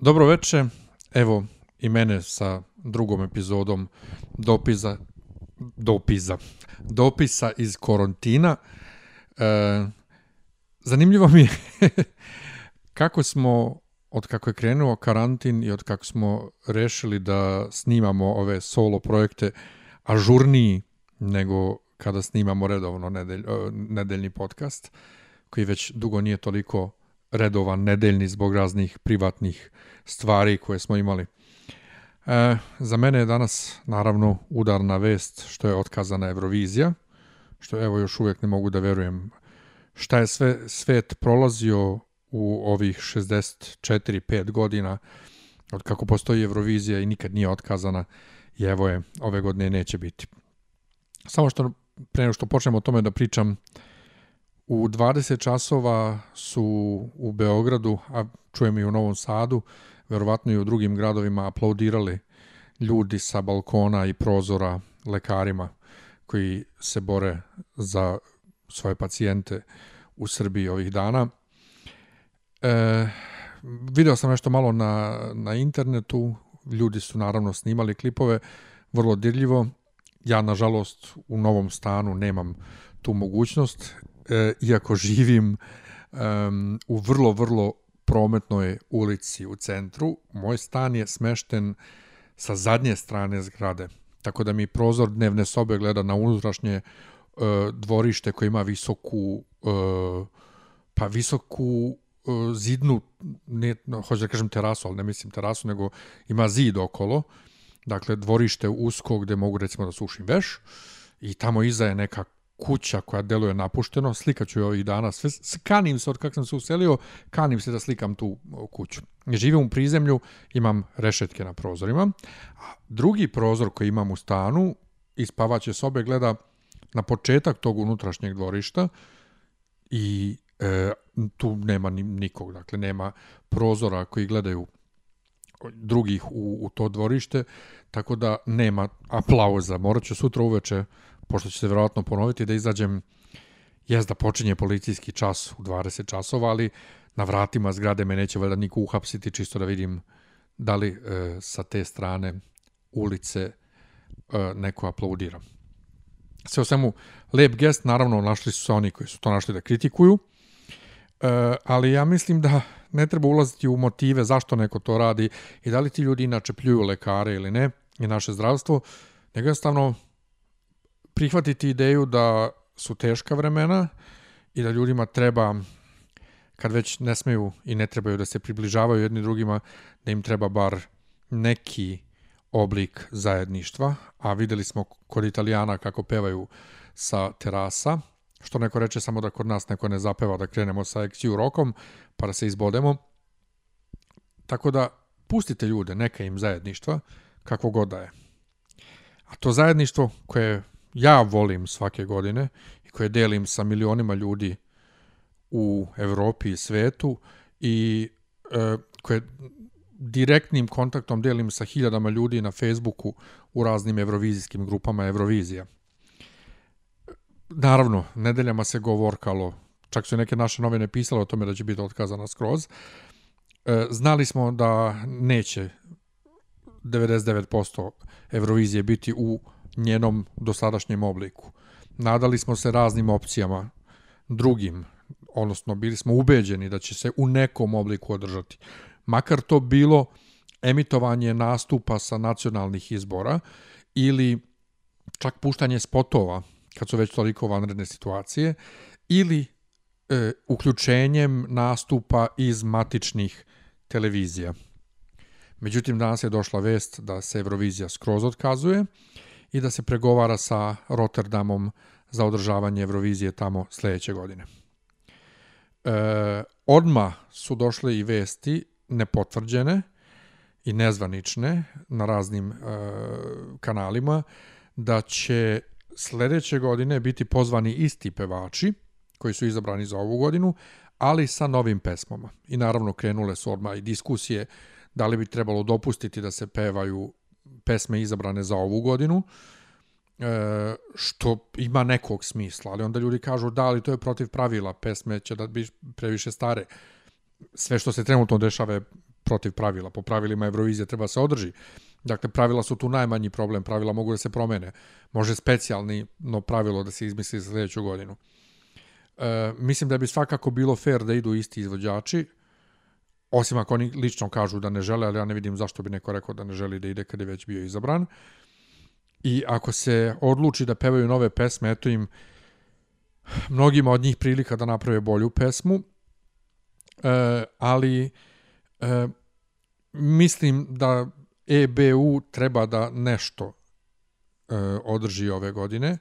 Dobro veče, evo i mene sa drugom epizodom dopiza, dopiza, dopisa iz Korontina. E, zanimljivo mi je kako smo, od kako je krenuo karantin i od kako smo rešili da snimamo ove solo projekte ažurniji nego kada snimamo redovno nedelj, nedeljni podcast, koji već dugo nije toliko redovan nedeljni zbog raznih privatnih stvari koje smo imali. E, za mene je danas naravno udarna vest što je otkazana Eurovizija, što evo još uvijek ne mogu da verujem šta je sve svet prolazio u ovih 64-5 godina od kako postoji Eurovizija i nikad nije otkazana i evo je, ove godine neće biti. Samo što pre nego što počnemo o tome da pričam, u 20 časova su u Beogradu, a čujem i u Novom Sadu, verovatno i u drugim gradovima aplaudirali ljudi sa balkona i prozora lekarima koji se bore za svoje pacijente u Srbiji ovih dana. E, video sam nešto malo na, na internetu, ljudi su naravno snimali klipove, vrlo dirljivo. Ja, nažalost, u novom stanu nemam tu mogućnost, e, iako živim um, u vrlo, vrlo prometnoj ulici u centru. Moj stan je smešten sa zadnje strane zgrade, tako da mi prozor dnevne sobe gleda na unutrašnje uh, dvorište koje ima visoku uh, pa visoku uh, zidnu, ne, hoću da kažem terasu, ali ne mislim terasu, nego ima zid okolo, dakle dvorište usko gde mogu recimo da sušim veš i tamo iza je neka kuća koja deluje napušteno, slikaću je ovih dana, sve, kanim se od kako sam se uselio, kanim se da slikam tu kuću. Živim u prizemlju, imam rešetke na prozorima, a drugi prozor koji imam u stanu, iz spavaće sobe gleda na početak tog unutrašnjeg dvorišta i e, tu nema nikog, dakle nema prozora koji gledaju drugih u, u to dvorište, tako da nema aplauza. Morat ću sutra uveče pošto će se verovatno ponoviti, da izađem, jes da počinje policijski čas u 20 časova, ali na vratima zgrade me neće valjda niko uhapsiti, čisto da vidim da li e, sa te strane ulice e, neko aplaudira. Sve o svemu, lep gest, naravno našli su se oni koji su to našli da kritikuju, e, ali ja mislim da ne treba ulaziti u motive zašto neko to radi i da li ti ljudi inače pljuju lekare ili ne i naše zdravstvo, nego jednostavno prihvatiti ideju da su teška vremena i da ljudima treba kad već ne smeju i ne trebaju da se približavaju jedni drugima, da im treba bar neki oblik zajedništva, a videli smo kod Italijana kako pevaju sa terasa, što neko reče samo da kod nas neko ne zapeva da krenemo sa XU rokom, pa da se izbodemo. Tako da pustite ljude, neka im zajedništva, kako god da je. A to zajedništvo koje ja volim svake godine i koje delim sa milionima ljudi u Evropi i svetu i e, koje direktnim kontaktom delim sa hiljadama ljudi na Facebooku u raznim evrovizijskim grupama Eurovizija. Naravno, nedeljama se govorkalo, čak su neke naše novine pisale o tome da će biti otkazana skroz. E, znali smo da neće 99% Eurovizije biti u njenom dosadašnjem obliku. Nadali smo se raznim opcijama, drugim, odnosno bili smo ubeđeni da će se u nekom obliku održati. Makar to bilo emitovanje nastupa sa nacionalnih izbora ili čak puštanje spotova kad su već toliko vanredne situacije ili e, uključenjem nastupa iz matičnih televizija. Međutim, danas je došla vest da se Eurovizija skroz otkazuje i da se pregovara sa Rotterdamom za održavanje Eurovizije tamo sledeće godine. E, odma su došle i vesti nepotvrđene i nezvanične na raznim e, kanalima da će sledeće godine biti pozvani isti pevači koji su izabrani za ovu godinu, ali sa novim pesmama. I naravno krenule su odmah i diskusije da li bi trebalo dopustiti da se pevaju pesme izabrane za ovu godinu, e, što ima nekog smisla, ali onda ljudi kažu da, ali to je protiv pravila, pesme će da bi previše stare. Sve što se trenutno dešava je protiv pravila. Po pravilima Eurovizije treba se održi. Dakle, pravila su tu najmanji problem, pravila mogu da se promene. Može specijalni no pravilo da se izmisli za sljedeću godinu. E, mislim da bi svakako bilo fair da idu isti izvođači, osim ako oni lično kažu da ne žele, ali ja ne vidim zašto bi neko rekao da ne želi da ide kad je već bio izabran. I ako se odluči da pevaju nove pesme, eto im mnogima od njih prilika da naprave bolju pesmu, e, ali e, mislim da EBU treba da nešto e, održi ove godine,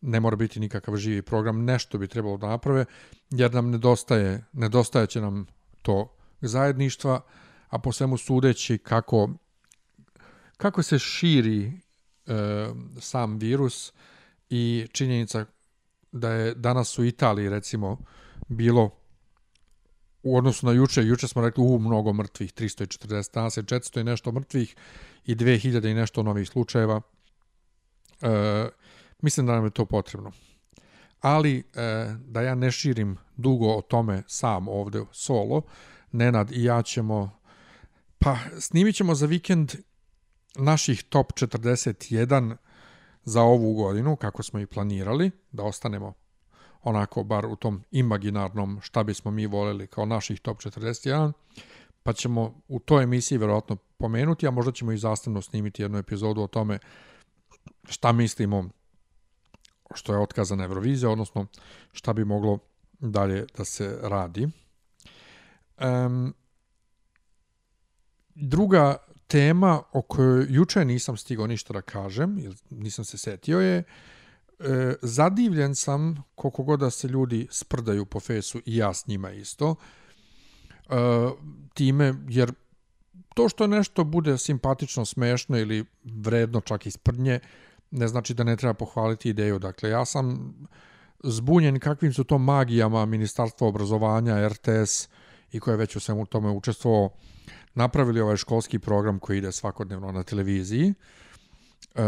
ne mora biti nikakav živi program, nešto bi trebalo da naprave, jer nam nedostaje, nedostaje će nam to zajedništva, a po svemu sudeći kako, kako se širi e, sam virus i činjenica da je danas u Italiji recimo bilo u odnosu na juče, juče smo rekli u mnogo mrtvih, 340, danas je 400 i nešto mrtvih i 2000 i nešto novih slučajeva. E, mislim da nam je to potrebno. Ali e, da ja ne širim dugo o tome sam ovde solo, Nenad i ja ćemo pa snimit ćemo za vikend naših top 41 za ovu godinu, kako smo i planirali, da ostanemo onako bar u tom imaginarnom šta bismo mi voleli kao naših top 41, pa ćemo u toj emisiji verovatno pomenuti, a možda ćemo i zastavno snimiti jednu epizodu o tome šta mislimo što je otkazana Eurovizija, odnosno šta bi moglo dalje da se radi. Um, druga tema o kojoj juče nisam stigao ništa da kažem, ili nisam se setio je, e, zadivljen sam koliko god da se ljudi sprdaju po fesu i ja s njima isto, e, time, jer to što nešto bude simpatično, smešno ili vredno čak i sprdnje, ne znači da ne treba pohvaliti ideju. Dakle, ja sam zbunjen kakvim su to magijama Ministarstva obrazovanja, RTS i koje već u svemu tome učestvovao, napravili ovaj školski program koji ide svakodnevno na televiziji. E,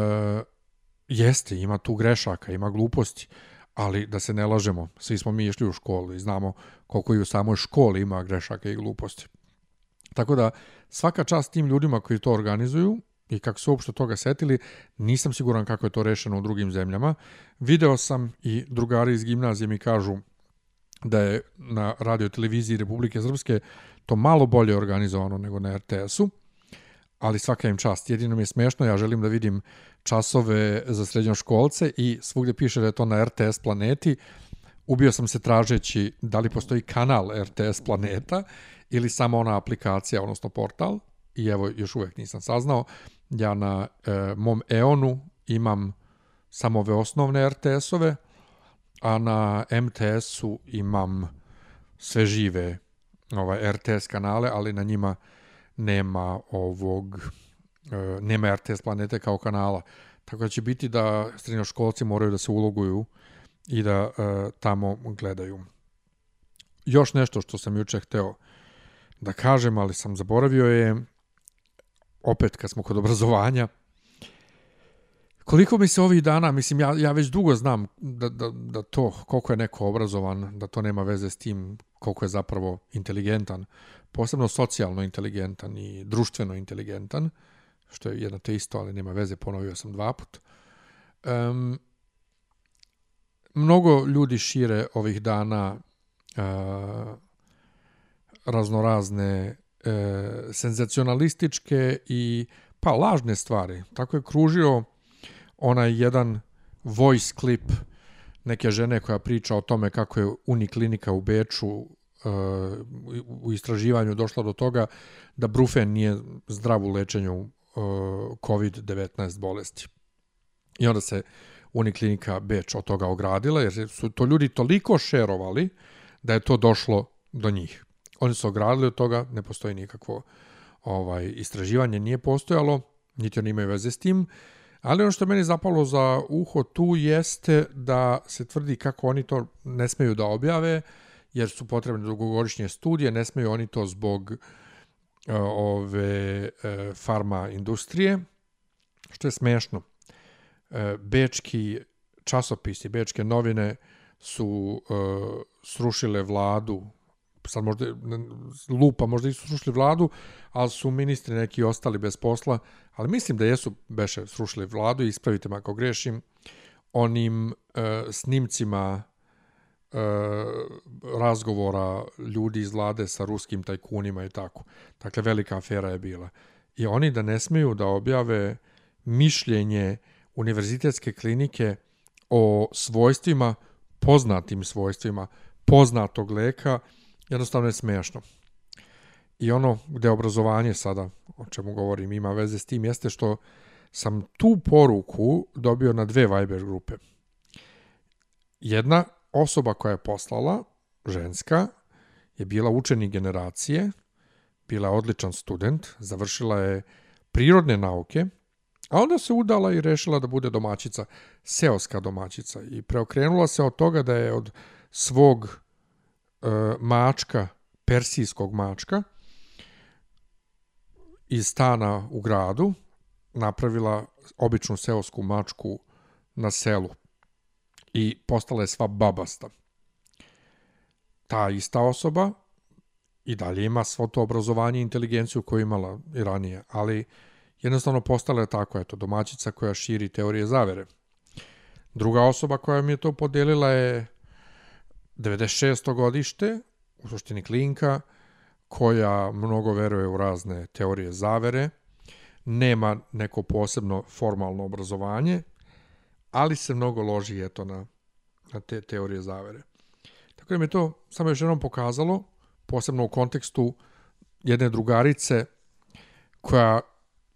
jeste, ima tu grešaka, ima gluposti, ali da se ne lažemo, svi smo mi išli u školu i znamo koliko i u samoj školi ima grešaka i gluposti. Tako da svaka čast tim ljudima koji to organizuju i kako su uopšte toga setili, nisam siguran kako je to rešeno u drugim zemljama. Video sam i drugari iz gimnazije mi kažu da je na radio televiziji Republike Srpske to malo bolje organizovano nego na RTS-u, ali svaka im čast. Jedino mi je smešno, ja želim da vidim časove za srednjoškolce i svugde piše da je to na RTS planeti. Ubio sam se tražeći da li postoji kanal RTS planeta ili samo ona aplikacija, odnosno portal. I evo, još uvek nisam saznao. Ja na e, mom EON-u imam samo ove osnovne RTS-ove, a na MTS-u imam sve žive ovaj, RTS kanale, ali na njima nema ovog e, nema RTS planete kao kanala. Tako da će biti da srednjoškolci moraju da se uloguju i da e, tamo gledaju. Još nešto što sam juče hteo da kažem, ali sam zaboravio je opet kad smo kod obrazovanja, Koliko mi se ovih dana, mislim, ja, ja već dugo znam da, da, da to, koliko je neko obrazovan, da to nema veze s tim koliko je zapravo inteligentan, posebno socijalno inteligentan i društveno inteligentan, što je jedno te isto, ali nema veze, ponovio sam dva put. Um, mnogo ljudi šire ovih dana uh, raznorazne uh, senzacionalističke i pa lažne stvari. Tako je kružio onaj jedan voice clip neke žene koja priča o tome kako je Uniklinika u Beču uh, u istraživanju došla do toga da brufen nije zdrav u lečenju uh, COVID-19 bolesti. I onda se Uniklinika Beč od toga ogradila, jer su to ljudi toliko šerovali da je to došlo do njih. Oni su ogradili od toga, ne postoji nikakvo ovaj istraživanje, nije postojalo, niti oni imaju veze s tim. Uh, Ali ono što meni zapalo za uho tu jeste da se tvrdi kako oni to ne smeju da objave, jer su potrebne dugogodišnje studije, ne smeju oni to zbog uh, ove uh, farma industrije, što je smešno. Uh, bečki časopisi, bečke novine su srušile vladu sad možda lupa, možda i su srušili vladu, ali su ministri neki ostali bez posla, ali mislim da jesu beše srušili vladu, ispravite me ako grešim, onim e, snimcima e, razgovora ljudi iz vlade sa ruskim tajkunima i tako. Dakle, velika afera je bila. I oni da ne smiju da objave mišljenje univerzitetske klinike o svojstvima, poznatim svojstvima poznatog leka, jednostavno je smiješno. I ono gde obrazovanje sada, o čemu govorim, ima veze s tim, jeste što sam tu poruku dobio na dve Viber grupe. Jedna osoba koja je poslala, ženska, je bila učenik generacije, bila je odličan student, završila je prirodne nauke, a onda se udala i rešila da bude domaćica, seoska domaćica i preokrenula se od toga da je od svog mačka, persijskog mačka, iz stana u gradu napravila običnu seosku mačku na selu i postala je sva babasta. Ta ista osoba i dalje ima svo to obrazovanje i inteligenciju koju imala i ranije, ali jednostavno postala je tako, eto, domaćica koja širi teorije zavere. Druga osoba koja mi je to podelila je 96. godište, u suštini klinka, koja mnogo veruje u razne teorije zavere, nema neko posebno formalno obrazovanje, ali se mnogo loži eto na, na te teorije zavere. Tako da mi je to samo još jednom pokazalo, posebno u kontekstu jedne drugarice koja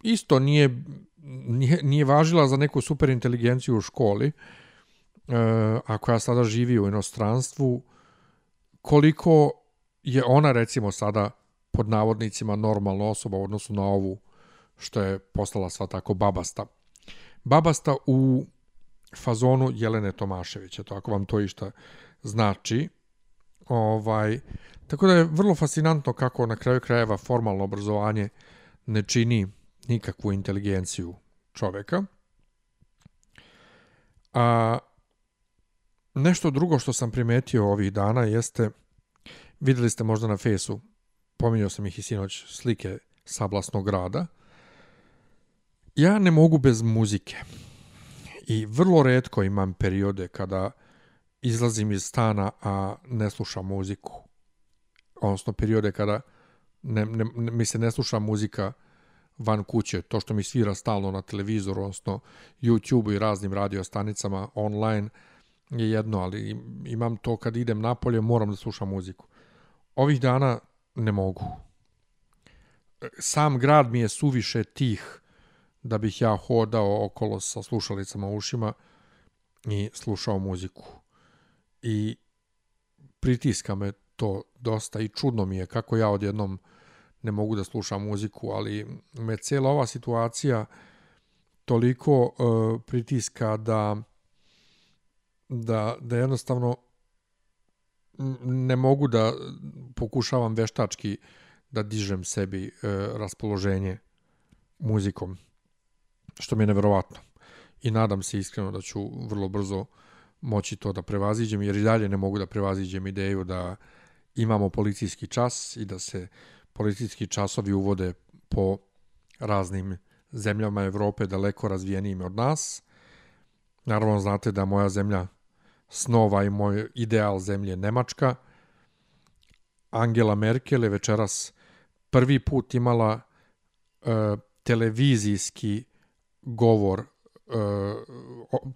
isto nije, nije, nije važila za neku super inteligenciju u školi, e, a koja sada živi u inostranstvu, koliko je ona recimo sada pod navodnicima normalna osoba u odnosu na ovu što je postala sva tako babasta. Babasta u fazonu Jelene Tomaševića, to ako vam to išta znači. Ovaj, tako da je vrlo fascinantno kako na kraju krajeva formalno obrazovanje ne čini nikakvu inteligenciju čoveka. A nešto drugo što sam primetio ovih dana jeste, videli ste možda na fesu, pominjao sam ih i sinoć, slike sablasnog grada. Ja ne mogu bez muzike. I vrlo redko imam periode kada izlazim iz stana, a ne slušam muziku. Odnosno periode kada ne, ne, mi se ne sluša muzika van kuće, to što mi svira stalno na televizoru, odnosno YouTube i raznim radiostanicama online je jedno, ali imam to kad idem napolje, moram da slušam muziku. Ovih dana ne mogu. Sam grad mi je suviše tih da bih ja hodao okolo sa slušalicama u ušima i slušao muziku. I pritiska me to dosta i čudno mi je kako ja odjednom ne mogu da slušam muziku, ali me cijela ova situacija toliko uh, pritiska da da, da jednostavno ne mogu da pokušavam veštački da dižem sebi uh, raspoloženje muzikom što mi je neverovatno. I nadam se iskreno da ću vrlo brzo moći to da prevaziđem, jer i dalje ne mogu da prevaziđem ideju da imamo policijski čas i da se policijski časovi uvode po raznim zemljama Evrope daleko razvijenijim od nas. Naravno, znate da moja zemlja snova i moj ideal zemlje Nemačka. Angela Merkel je večeras prvi put imala uh, televizijski govor, uh,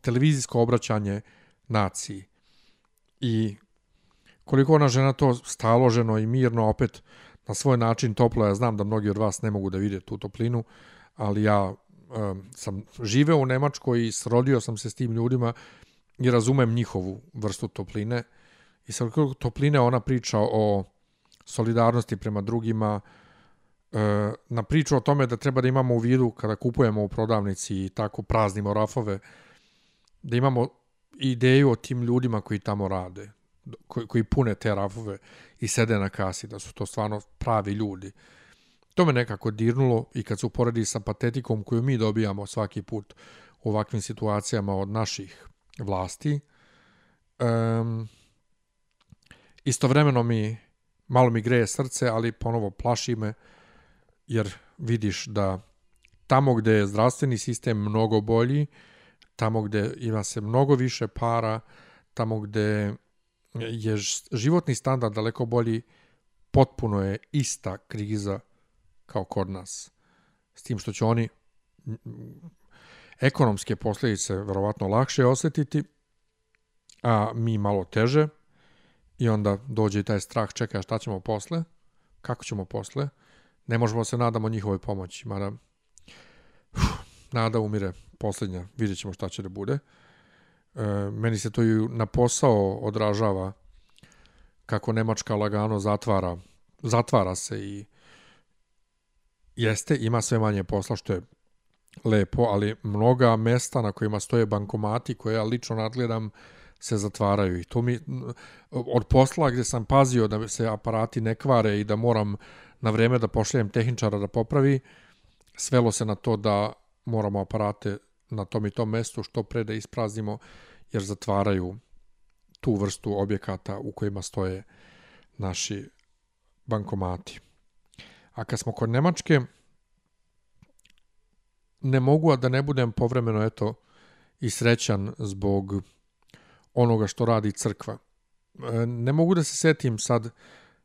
televizijsko obraćanje naciji. I koliko ona žena to staloženo i mirno opet na svoj način toplo, ja znam da mnogi od vas ne mogu da vide tu toplinu, ali ja um, sam živeo u Nemačkoj i srodio sam se s tim ljudima razumem njihovu vrstu topline. I sa topline ona priča o solidarnosti prema drugima, E, na priču o tome da treba da imamo u vidu kada kupujemo u prodavnici i tako praznimo rafove, da imamo ideju o tim ljudima koji tamo rade, koji, koji pune te rafove i sede na kasi, da su to stvarno pravi ljudi. To me nekako dirnulo i kad se uporedi sa patetikom koju mi dobijamo svaki put u ovakvim situacijama od naših vlasti, um, istovremeno mi malo mi greje srce, ali ponovo plaši me, jer vidiš da tamo gde je zdravstveni sistem mnogo bolji, tamo gde ima se mnogo više para, tamo gde je životni standard daleko bolji, potpuno je ista kriza kao kod nas. S tim što će oni ekonomske posljedice verovatno lakše osetiti, a mi malo teže i onda dođe i taj strah, čeka šta ćemo posle, kako ćemo posle, ne možemo se nadamo njihovoj pomoći, mada uf, nada umire posljednja, vidjet ćemo šta će da bude. E, meni se to i na posao odražava kako Nemačka lagano zatvara, zatvara se i jeste, ima sve manje posla, što je lepo, ali mnoga mesta na kojima stoje bankomati koje ja lično nadgledam se zatvaraju i to mi od posla gdje sam pazio da se aparati ne kvare i da moram na vreme da pošaljem tehničara da popravi, svelo se na to da moramo aparate na tom i tom mestu što pre da ispraznimo jer zatvaraju tu vrstu objekata u kojima stoje naši bankomati. A kad smo kod Nemačke, ne mogu a da ne budem povremeno eto i srećan zbog onoga što radi crkva. E, ne mogu da se setim sad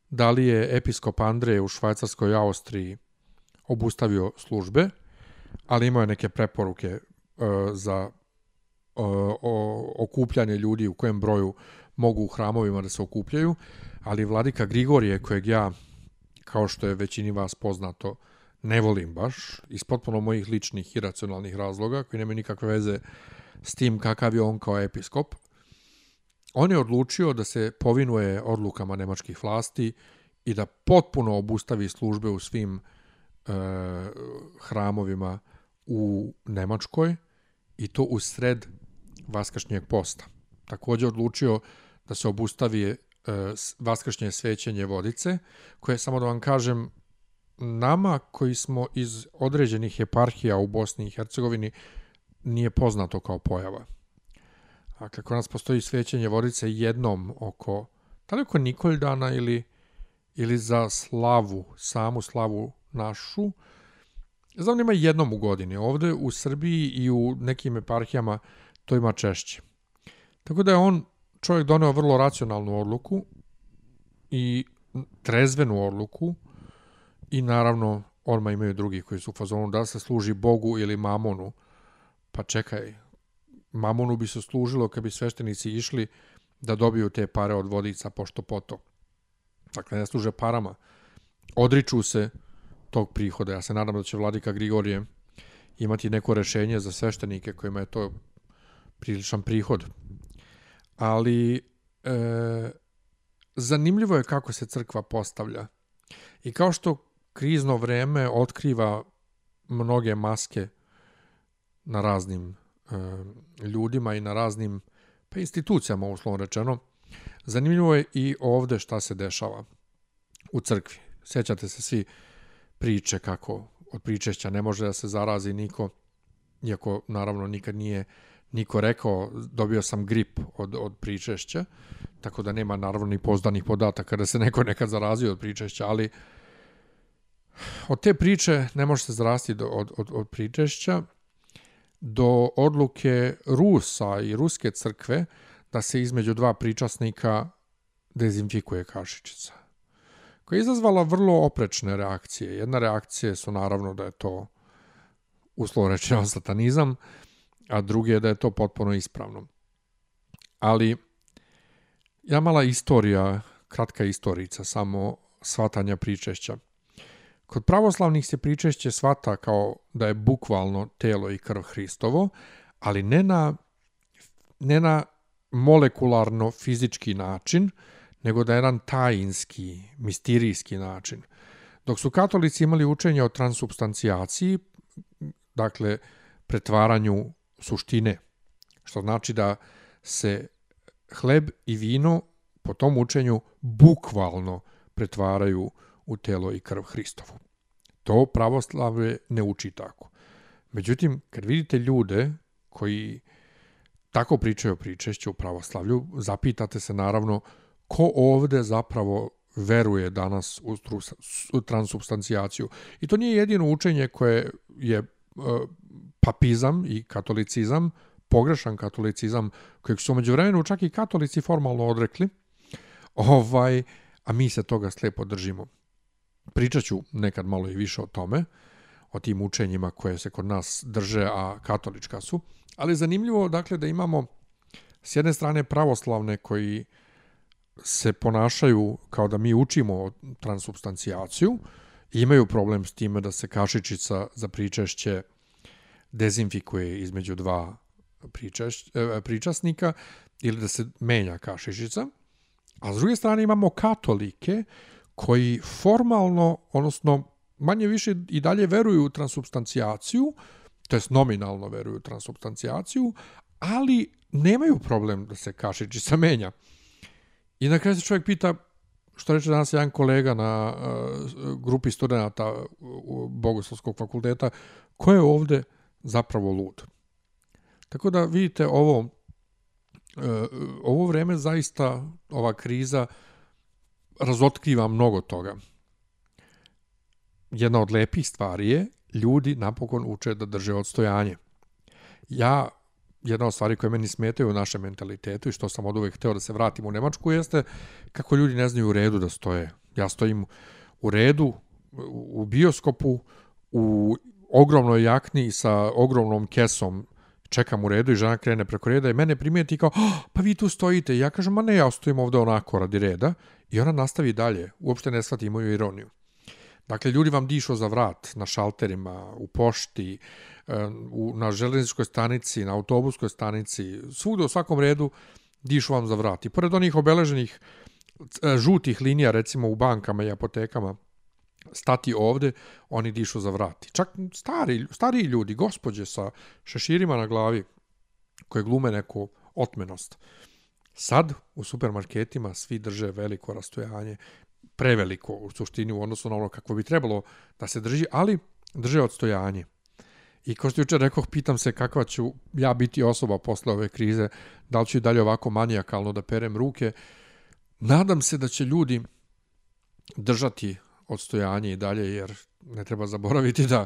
da li je episkop Andreje u Švajcarskoj Austriji obustavio službe, ali imao je neke preporuke e, za o, okupljanje ljudi u kojem broju mogu u hramovima da se okupljaju, ali vladika Grigorije, kojeg ja, kao što je većini vas poznato, ne volim baš, iz potpuno mojih ličnih i racionalnih razloga, koji nemaju nikakve veze s tim kakav je on kao episkop, on je odlučio da se povinuje odlukama nemačkih vlasti i da potpuno obustavi službe u svim e, hramovima u Nemačkoj i to u sred vaskršnjeg posta. Također odlučio da se obustavi e, vaskršnje svećenje vodice, koje, samo da vam kažem, nama koji smo iz određenih eparhija u Bosni i Hercegovini nije poznato kao pojava. A kako nas postoji svećenje vodice jednom oko, da li oko Nikoldana ili, ili za slavu, samu slavu našu, znam ima jednom u godini. Ovde u Srbiji i u nekim eparhijama to ima češće. Tako da je on čovjek doneo vrlo racionalnu odluku i trezvenu odluku i naravno orma imaju drugi koji su u fazonu da se služi Bogu ili mamonu. Pa čekaj, mamonu bi se služilo kad bi sveštenici išli da dobiju te pare od vodica pošto poto. Dakle, ne služe parama. Odriču se tog prihoda. Ja se nadam da će vladika Grigorije imati neko rešenje za sveštenike kojima je to priličan prihod. Ali e, zanimljivo je kako se crkva postavlja. I kao što krizno vreme otkriva mnoge maske na raznim e, ljudima i na raznim pa institucijama, uslovno rečeno, zanimljivo je i ovde šta se dešava u crkvi. Sjećate se svi priče kako od pričešća ne može da se zarazi niko, iako naravno nikad nije niko rekao, dobio sam grip od, od pričešća, tako da nema naravno ni pozdanih podataka da se neko nekad zarazio od pričešća, ali od te priče ne može se zarasti do, od, od, od pričešća do odluke Rusa i Ruske crkve da se između dva pričasnika dezinfikuje kašičica koja je izazvala vrlo oprečne reakcije. Jedna reakcija su naravno da je to uslovo rečeno satanizam, a drugi je da je to potpuno ispravno. Ali ja mala istorija, kratka istorica, samo svatanja pričešća. Kod pravoslavnih se pričešće svata kao da je bukvalno telo i krv Hristovo, ali ne na, ne na molekularno fizički način, nego da je jedan tajinski, mistirijski način. Dok su katolici imali učenje o transubstancijaciji, dakle pretvaranju suštine, što znači da se hleb i vino po tom učenju bukvalno pretvaraju u telo i krv Hristovu. To pravoslavlje ne uči tako. Međutim, kad vidite ljude koji tako pričaju o pričešću u pravoslavlju, zapitate se naravno ko ovde zapravo veruje danas u, transubstancijaciju. I to nije jedino učenje koje je papizam i katolicizam, pogrešan katolicizam, kojeg su umeđu vremenu čak i katolici formalno odrekli, ovaj, a mi se toga slepo držimo. Pričat ću nekad malo i više o tome, o tim učenjima koje se kod nas drže, a katolička su. Ali zanimljivo dakle da imamo s jedne strane pravoslavne koji se ponašaju kao da mi učimo transubstancijaciju imaju problem s time da se kašičica za pričešće dezinfikuje između dva pričaš, e, pričasnika ili da se menja kašičica. A s druge strane imamo katolike koji formalno, odnosno manje više i dalje veruju u transubstancijaciju, to jest nominalno veruju u transubstancijaciju, ali nemaju problem da se kašičica menja. I na kraju se čovjek pita, što reče danas jedan kolega na uh, grupi studenta Bogoslovskog fakulteta, ko je ovde zapravo lud? Tako da vidite ovo, uh, ovo vreme zaista, ova kriza razotkriva mnogo toga. Jedna od lepih stvari je, ljudi napokon uče da drže odstojanje. Ja jedna od stvari koje meni smetaju u našem mentalitetu i što sam od uvek hteo da se vratim u Nemačku jeste kako ljudi ne znaju u redu da stoje. Ja stojim u redu, u bioskopu, u ogromnoj jakni sa ogromnom kesom čekam u redu i žena krene preko reda i mene primijeti kao, oh, pa vi tu stojite. I ja kažem, ma ne, ja stojim ovde onako radi reda. I ona nastavi dalje. Uopšte ne shvati moju ironiju. Dakle, ljudi vam dišu za vrat na šalterima, u pošti, u, na železničkoj stanici, na autobuskoj stanici, svugde u svakom redu dišu vam za vrat. I pored onih obeleženih e, žutih linija, recimo u bankama i apotekama, stati ovde, oni dišu za vrat. Čak stari, stari ljudi, gospođe sa šeširima na glavi, koje glume neku otmenost. Sad u supermarketima svi drže veliko rastojanje, preveliko u suštini u odnosu na ono kako bi trebalo da se drži, ali drže odstojanje. I kao što jučer rekao, pitam se kakva ću ja biti osoba posle ove krize, da li ću dalje ovako manijakalno da perem ruke. Nadam se da će ljudi držati odstojanje i dalje, jer ne treba zaboraviti da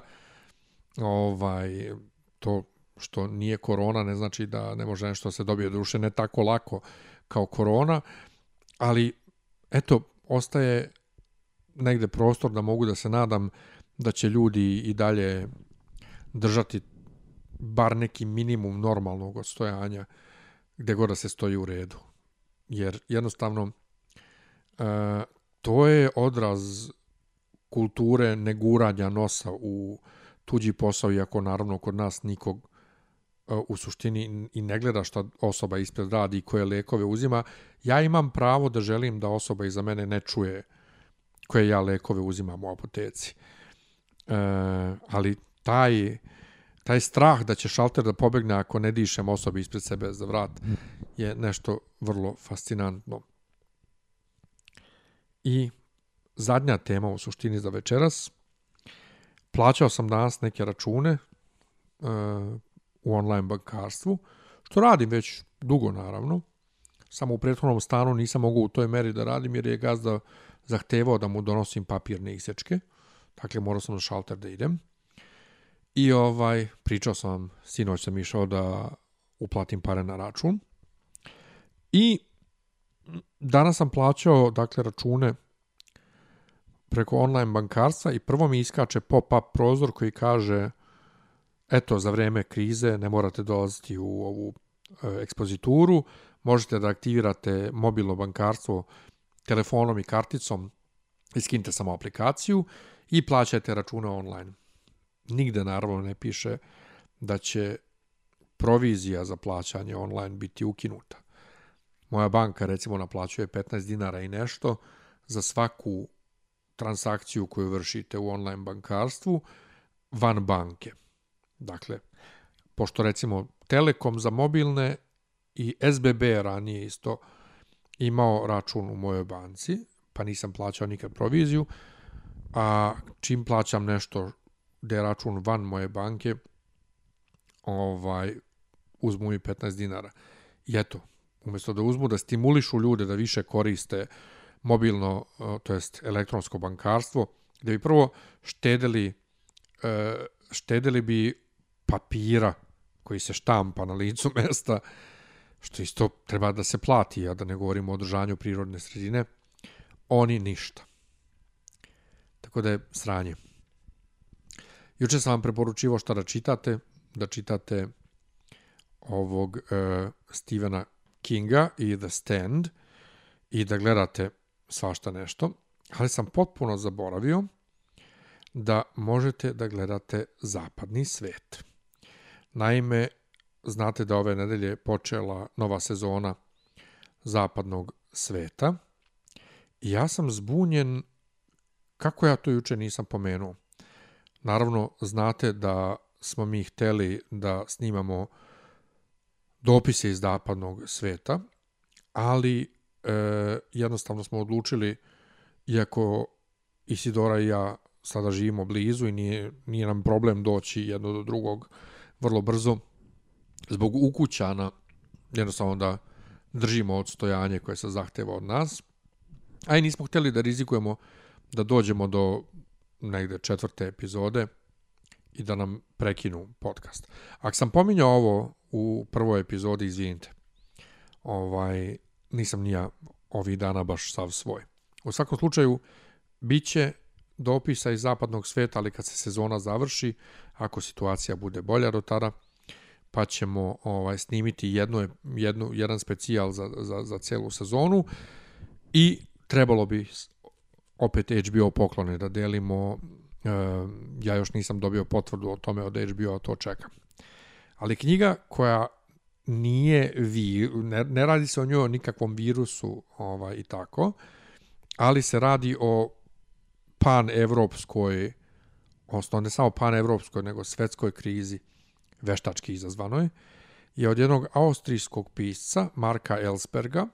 ovaj to što nije korona ne znači da ne može nešto se dobije duše ne tako lako kao korona, ali eto, ostaje negde prostor da mogu da se nadam da će ljudi i dalje držati bar neki minimum normalnog odstojanja gde god da se stoji u redu. Jer jednostavno e, to je odraz kulture neguranja nosa u tuđi posao, iako naravno kod nas nikog e, u suštini i ne gleda šta osoba ispred radi i koje lekove uzima. Ja imam pravo da želim da osoba iza mene ne čuje koje ja lekove uzimam u apoteci. E, ali taj, taj strah da će šalter da pobegne ako ne dišem osobi ispred sebe za vrat je nešto vrlo fascinantno. I zadnja tema u suštini za večeras. Plaćao sam danas neke račune uh, u online bankarstvu, što radim već dugo naravno. Samo u prethodnom stanu nisam mogao u toj meri da radim jer je gazda zahtevao da mu donosim papirne isečke. Dakle, morao sam na šalter da idem. I ovaj, pričao sam sinoć sam išao da uplatim pare na račun. I danas sam plaćao, dakle, račune preko online bankarstva i prvo mi iskače pop-up prozor koji kaže eto, za vreme krize ne morate dolaziti u ovu e, ekspozituru, možete da aktivirate mobilno bankarstvo telefonom i karticom, iskinite samo aplikaciju i plaćate račune online nigde naravno ne piše da će provizija za plaćanje online biti ukinuta. Moja banka recimo naplaćuje 15 dinara i nešto za svaku transakciju koju vršite u online bankarstvu van banke. Dakle, pošto recimo Telekom za mobilne i SBB ranije isto imao račun u mojoj banci, pa nisam plaćao nikad proviziju, a čim plaćam nešto gde je račun van moje banke, ovaj, uzmu mi 15 dinara. I eto, umjesto da uzmu da stimulišu ljude da više koriste mobilno, to jest elektronsko bankarstvo, gde bi prvo štedili, e, štedili bi papira koji se štampa na licu mesta, što isto treba da se plati, a da ne govorimo o održanju prirodne sredine, oni ništa. Tako da je sranje. Juče sam vam preporučivo šta da čitate, da čitate ovog uh, Stephena Kinga i The Stand i da gledate svašta nešto, ali sam potpuno zaboravio da možete da gledate zapadni svet. Naime, znate da ove nedelje počela nova sezona zapadnog sveta i ja sam zbunjen kako ja to juče nisam pomenuo. Naravno, znate da smo mi hteli da snimamo dopise iz zapadnog sveta, ali e, jednostavno smo odlučili, iako Isidora i ja sada živimo blizu i nije, nije nam problem doći jedno do drugog vrlo brzo, zbog ukućana, jednostavno da držimo odstojanje koje se zahteva od nas, a i nismo hteli da rizikujemo da dođemo do negde četvrte epizode i da nam prekinu podcast. Ako sam pominjao ovo u prvoj epizodi, izvinite. Ovaj, nisam nija ovih dana baš sav svoj. U svakom slučaju, bit će dopisa iz zapadnog sveta, ali kad se sezona završi, ako situacija bude bolja do tada, pa ćemo ovaj snimiti jedno, jednu, jedan specijal za, za, za celu sezonu i trebalo bi opet HBO poklone da delimo. E, ja još nisam dobio potvrdu o tome od HBO, to čekam. Ali knjiga koja nije vi, ne, ne radi se o njoj o nikakvom virusu ovaj, i tako, ali se radi o pan-evropskoj, odnosno ne samo pan-evropskoj, nego svetskoj krizi, veštački izazvanoj, je od jednog austrijskog pisca, Marka Ellsberga,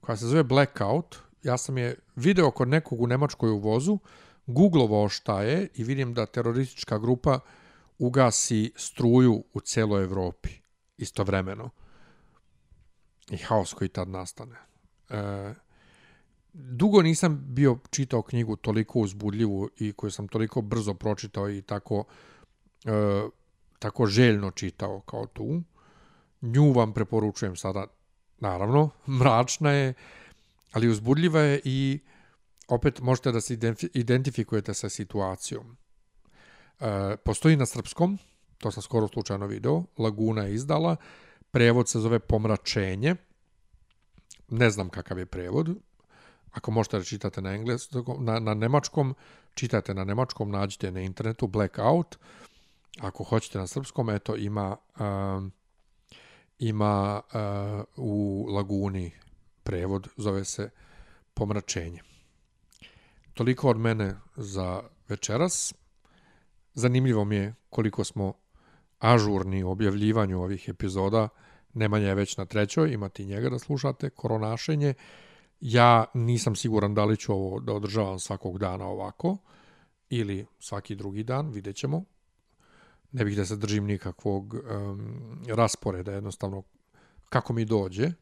koja se zove Blackout. Ja sam je video kod nekog u Nemačkoj u vozu, googlovao šta je i vidim da teroristička grupa ugasi struju u celoj Evropi istovremeno. I haos koji tad nastane. E, dugo nisam bio čitao knjigu toliko uzbudljivu i koju sam toliko brzo pročitao i tako e, tako željno čitao kao tu. Nju vam preporučujem sada, naravno, mračna je, ali uzbudljiva je i opet možete da se identifikujete sa situacijom. E, postoji na srpskom, to sam skoro slučajno video, Laguna je izdala, prevod se zove Pomračenje, ne znam kakav je prevod, ako možete da čitate na, engleskom, na, na nemačkom, čitajte na nemačkom, nađite na internetu Blackout, ako hoćete na srpskom, eto ima uh, ima uh, u Laguni prevod, zove se Pomračenje. Toliko od mene za večeras. Zanimljivo mi je koliko smo ažurni u objavljivanju ovih epizoda. Nemanja je već na trećoj, imate njega da slušate, koronašenje. Ja nisam siguran da li ću ovo da održavam svakog dana ovako ili svaki drugi dan, vidjet ćemo. Ne bih da se držim nikakvog um, rasporeda, jednostavno kako mi dođe,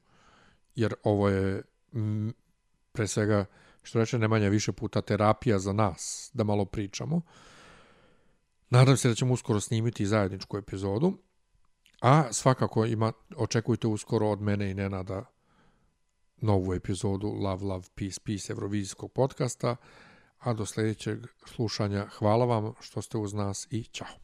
jer ovo je m, pre svega, što reče Nemanja, više puta terapija za nas, da malo pričamo. Nadam se da ćemo uskoro snimiti zajedničku epizodu, a svakako ima, očekujte uskoro od mene i Nenada novu epizodu Love, Love, Peace, Peace Eurovizijskog podcasta, a do sljedećeg slušanja hvala vam što ste uz nas i čao.